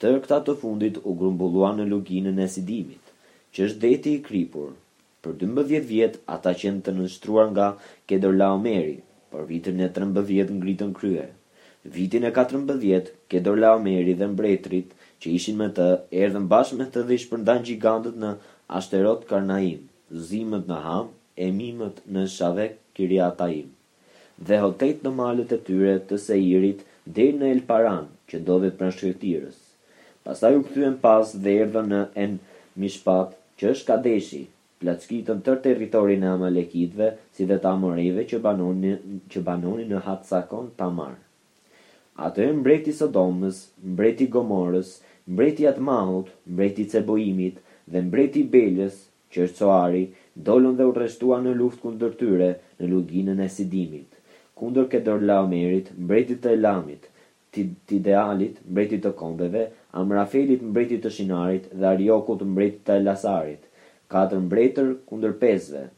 Tërë këta të fundit u grumbulluan në luginën e Sidimit, që është deti i kripur. Për dymbëdhjetë vjet ata qenë të nënshtruar nga Kedorlaomeri, por vitin e trembëdhjetë ngritën krye. Vitin e katërmbëdhjetë, Kedorlaomeri dhe mbretërit që ishin me të erdhën bashkë me të dhe i shpërndanë gjigantët në Ashterot-Karnaim, Zuzimët në Ham Emimët në Shaveh-Kiriataim. dhe horejtë në malet e tyre të Seirit deri në El Paran, që ndodhet pranë shkretëtirës. Pastaj u kthyen pas dhe erdhën në En Mishpat, që është Kadeshi, plaçkitën tërë territorin e amalekitëve si dhe të amorejve që banonin që banonin në Hatsakon Tamar. Atëherë mbreti i Sodomës, mbreti i Gomorës, mbreti i Admahut, mbreti i Ceboimit dhe mbreti i Belës Që është Coari, dolën dhe u rreshtuan në luftë kundër tyre në luginën e Sidimit, kundër Kedorlaomerit, mbretit të Elamit, Tidealit, mbretit të kombeve, Amrafelit, mbretit të Shinarit, dhe Ariokut, mbretit të Elasarit, katër mbretër kundër pesëve.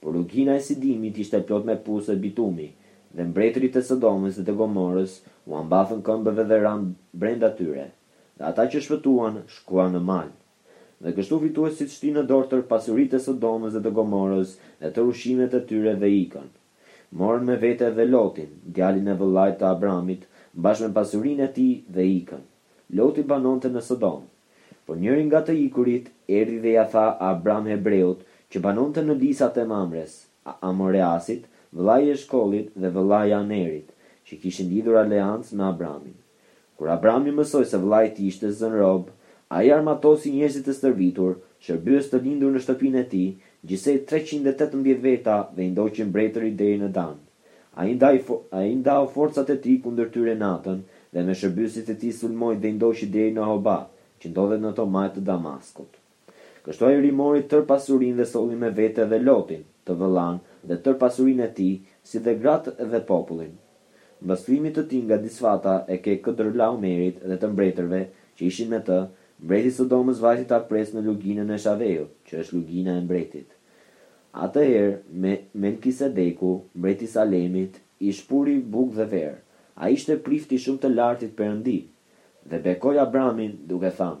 Por lugina e Sidimit ishte plot me puse bitumi, dhe mbretërit e Sodomës dhe të Gomorës ua mbathën këmbëve dhe ranë brenda tyre, dhe ata që shpëtuan shkuan në mal. Dhe kështu fituesit shtinë në dorë tërë pasuritë e Sodomës dhe të Gomorës dhe tërë ushqimet e tyre dhe ikën. Morën me vete dhe Lotin, djalin e vëllait të Abramit, bashkë me pasurinë e tij dhe ikën. Loti banonte në Sodomë. Por njëri nga të ikurit erdhi dhe ia tha Abram hebreut, që banonte në lisat e Mamres, amoreasit, vëllai i Eshkolit dhe vëllai i Anerit, që kishin lidhur aleancë me Abramin. Kur Abrami mësoi se vëllai i tij ishte zënë rob, ai armatosi njerëzit e stërvitur, shërbyes të lindur në shtëpinë e tij, gjithsej treqind e tetëmbëdhjetë veta dhe i ndoqi mbretërit deri në Dan. Ai ndai, ai ndau forcat e tij kundër tyre natën dhe me shërbyesit e tij sulmoi dhe i ndoqi deri në Hoba, që ndodhet në të majtë të Damaskut. Kështu ai rimori tërë pasurinë dhe solli me vete edhe Lotin, të vëllanë, dhe tërë pasurinë e tij, si dhe gratë dhe popullin. Mbas kthimit të tij nga disfata e Ke, Kedorlaomerit dhe të mbretërve, që ishin me të, mbreti i Sodomës vajti ta presë në luginën e Shavehut, që është lugina e mbretit. Atëherë, Me, Melkisedeku, mbret i Salemit, i shpuri bukë dhe verë. Ai ishte prift i Shumë të Lartit Perëndi. Dhe bekoi Abramin, duke thanë,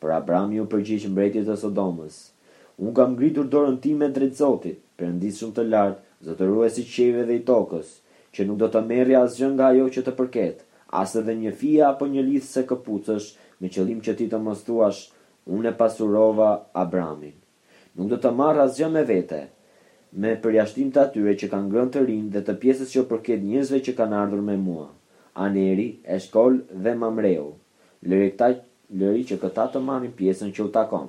Por Abrami iu përgjigj mbretit të Sodomës, Unë kam ngritur dorën time drejt Zotit, Perëndisë Shumë të Lartë, Zotërues i qiejve dhe i tokës, që nuk do të merrja asgjë nga ajo që të përket, as edhe një fije apo një lidhëse këpucësh, me qëllim që ti të mos thuash, Unë e pasurova Abramin. Nuk do të marr asgjë me vete, me përjashtim të atyre që kanë ngrënë të rinjtë dhe të pjesës që u përket njerëzve që kanë ardhur me mua, Aneri, Eshkol dhe Mamreu, lëri këta lëri që këta të marrin pjesën që u takon.